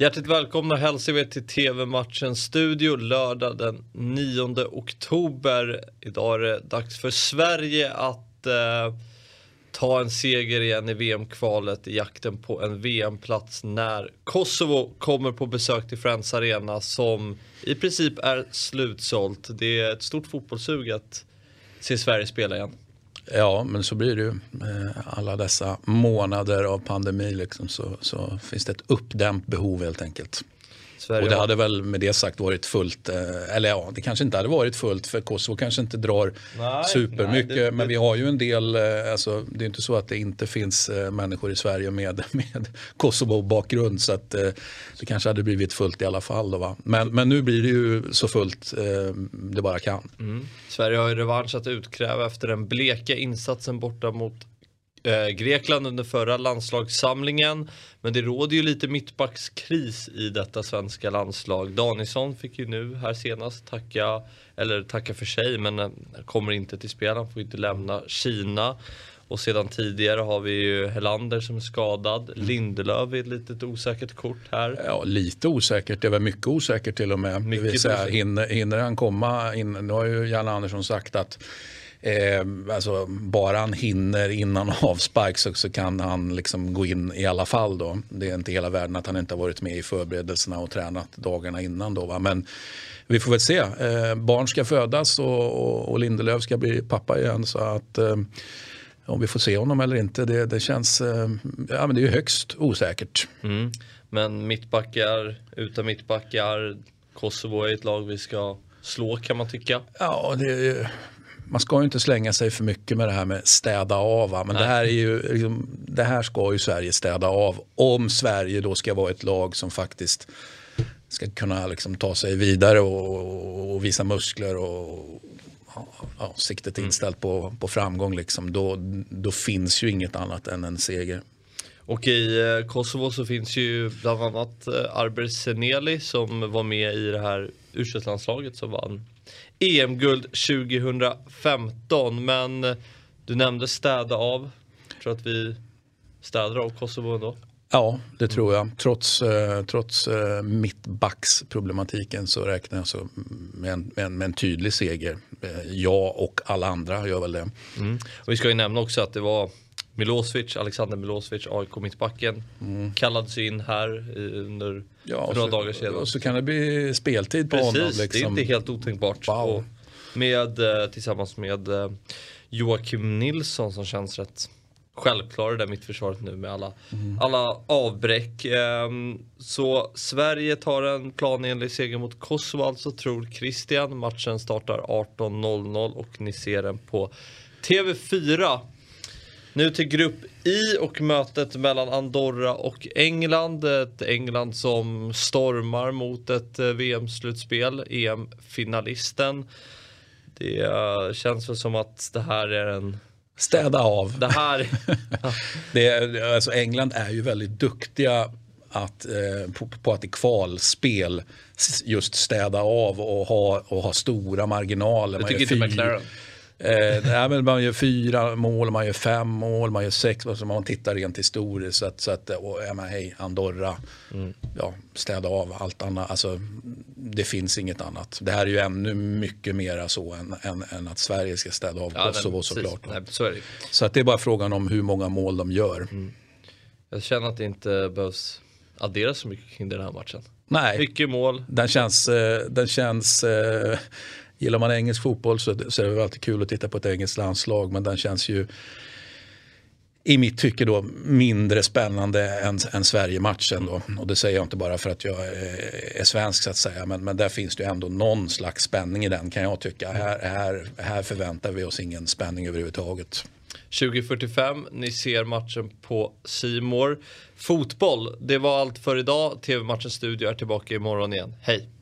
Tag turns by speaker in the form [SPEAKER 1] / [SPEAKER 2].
[SPEAKER 1] Hjärtligt välkomna hälsar vi till TV-matchen Studio lördag den 9 oktober. Idag är det dags för Sverige att eh, ta en seger igen i VM-kvalet i jakten på en VM-plats när Kosovo kommer på besök till Friends Arena som i princip är slutsålt. Det är ett stort fotbollssug att se Sverige spela igen.
[SPEAKER 2] Ja, men så blir det ju. Eh, alla dessa månader av pandemi liksom, så, så finns det ett uppdämt behov helt enkelt. Sverige och det hade väl med det sagt varit fullt, eh, eller ja det kanske inte hade varit fullt för Kosovo kanske inte drar nej, supermycket. Nej, det, men vi har ju en del, eh, alltså, det är inte så att det inte finns eh, människor i Sverige med, med Kosovo-bakgrund så att det kanske hade blivit fullt i alla fall. Då, va? Men, men nu blir det ju så fullt det bara kan.
[SPEAKER 1] Mm. Sverige har ju revansch att utkräva efter den bleka insatsen borta mot eh, Grekland under förra landslagssamlingen. Men det råder ju lite mittbackskris i detta svenska landslag. Danielsson fick ju nu här senast tacka, eller tacka för sig, men eh, kommer inte till spel. Han får inte lämna Kina. Och sedan tidigare har vi ju Helander som är skadad. Mm. Lindelöf är ett litet osäkert kort här.
[SPEAKER 2] Ja, lite osäkert. Det väl mycket osäkert till och med. Mycket det vill säga, hinner, hinner han komma? In, nu har ju Jan Andersson sagt att Eh, alltså, bara han hinner innan avspark så, så kan han liksom gå in i alla fall. Då. Det är inte hela världen att han inte har varit med i förberedelserna och tränat dagarna innan. Då, va? Men vi får väl se. Eh, barn ska födas och, och, och Lindelöf ska bli pappa igen. Så att eh, om vi får se honom eller inte, det, det känns eh, ja, men det är högst osäkert.
[SPEAKER 1] Mm. Men mittbackar, utan mittbackar, Kosovo är ett lag vi ska slå kan man tycka.
[SPEAKER 2] Ja, det, man ska ju inte slänga sig för mycket med det här med städa av. Men det här, är ju, liksom, det här ska ju Sverige städa av. Om Sverige då ska vara ett lag som faktiskt ska kunna liksom ta sig vidare och, och visa muskler och ja, siktet mm. inställt på, på framgång. Liksom, då, då finns ju inget annat än en seger.
[SPEAKER 1] Och i eh, Kosovo så finns ju bland annat eh, Arber Seneli som var med i det här u landslaget som vann EM-guld 2015. Men eh, du nämnde städa av. Jag tror att vi städar av Kosovo ändå.
[SPEAKER 2] Ja, det tror jag. Trots, eh, trots eh, mittbacksproblematiken så räknar jag så med, en, med, en, med en tydlig seger. Jag och alla andra gör väl det.
[SPEAKER 1] Mm. Och vi ska ju nämna också att det var Milosevic, Alexander Milosevic, AIK mittbacken, mm. kallades in här under ja, några så, dagar sedan. Och
[SPEAKER 2] så kan det bli speltid på
[SPEAKER 1] Precis,
[SPEAKER 2] honom.
[SPEAKER 1] Liksom. det är liksom. inte helt otänkbart. Wow. med, eh, tillsammans med eh, Joakim Nilsson som känns rätt självklara där mittförsvaret nu med alla, mm. alla avbräck. Ehm, så Sverige tar en planenlig seger mot Kosovo alltså tror Christian. Matchen startar 18.00 och ni ser den på TV4. Nu till grupp I och mötet mellan Andorra och England. Ett England som stormar mot ett eh, VM-slutspel, EM-finalisten. Det eh, känns väl som att det här är en
[SPEAKER 2] Städa av.
[SPEAKER 1] Det här...
[SPEAKER 2] det är, alltså England är ju väldigt duktiga att, eh, på, på, att i kvalspel just städa av och ha, och ha stora marginaler.
[SPEAKER 1] Jag tycker inte McLaren.
[SPEAKER 2] Eh, nej, men man gör fyra mål, man gör fem mål, man gör sex. Alltså man tittar rent historiskt. Så att, så att och, ja, men, hej, Andorra, mm. ja, städa av allt annat. Alltså, det finns inget annat. Det här är ju ännu mycket mera så än, än, än att Sverige ska städa av ja, Kosovo såklart.
[SPEAKER 1] Nej, så, är det.
[SPEAKER 2] så att det är bara frågan om hur många mål de gör. Mm.
[SPEAKER 1] Jag känner att det inte behövs addera så mycket kring den här matchen.
[SPEAKER 2] Nej,
[SPEAKER 1] mycket mål.
[SPEAKER 2] Den känns, eh, den känns eh, Gillar man engelsk fotboll så, så är det alltid kul att titta på ett engelskt landslag men den känns ju i mitt tycke då mindre spännande än, än Sverige-matchen. Då. Och det säger jag inte bara för att jag är, är svensk så att säga. Men, men där finns det ju ändå någon slags spänning i den kan jag tycka. Här, här, här förväntar vi oss ingen spänning överhuvudtaget.
[SPEAKER 1] 2045, ni ser matchen på Simor. Fotboll, det var allt för idag. TV-matchens studio är tillbaka imorgon igen. Hej!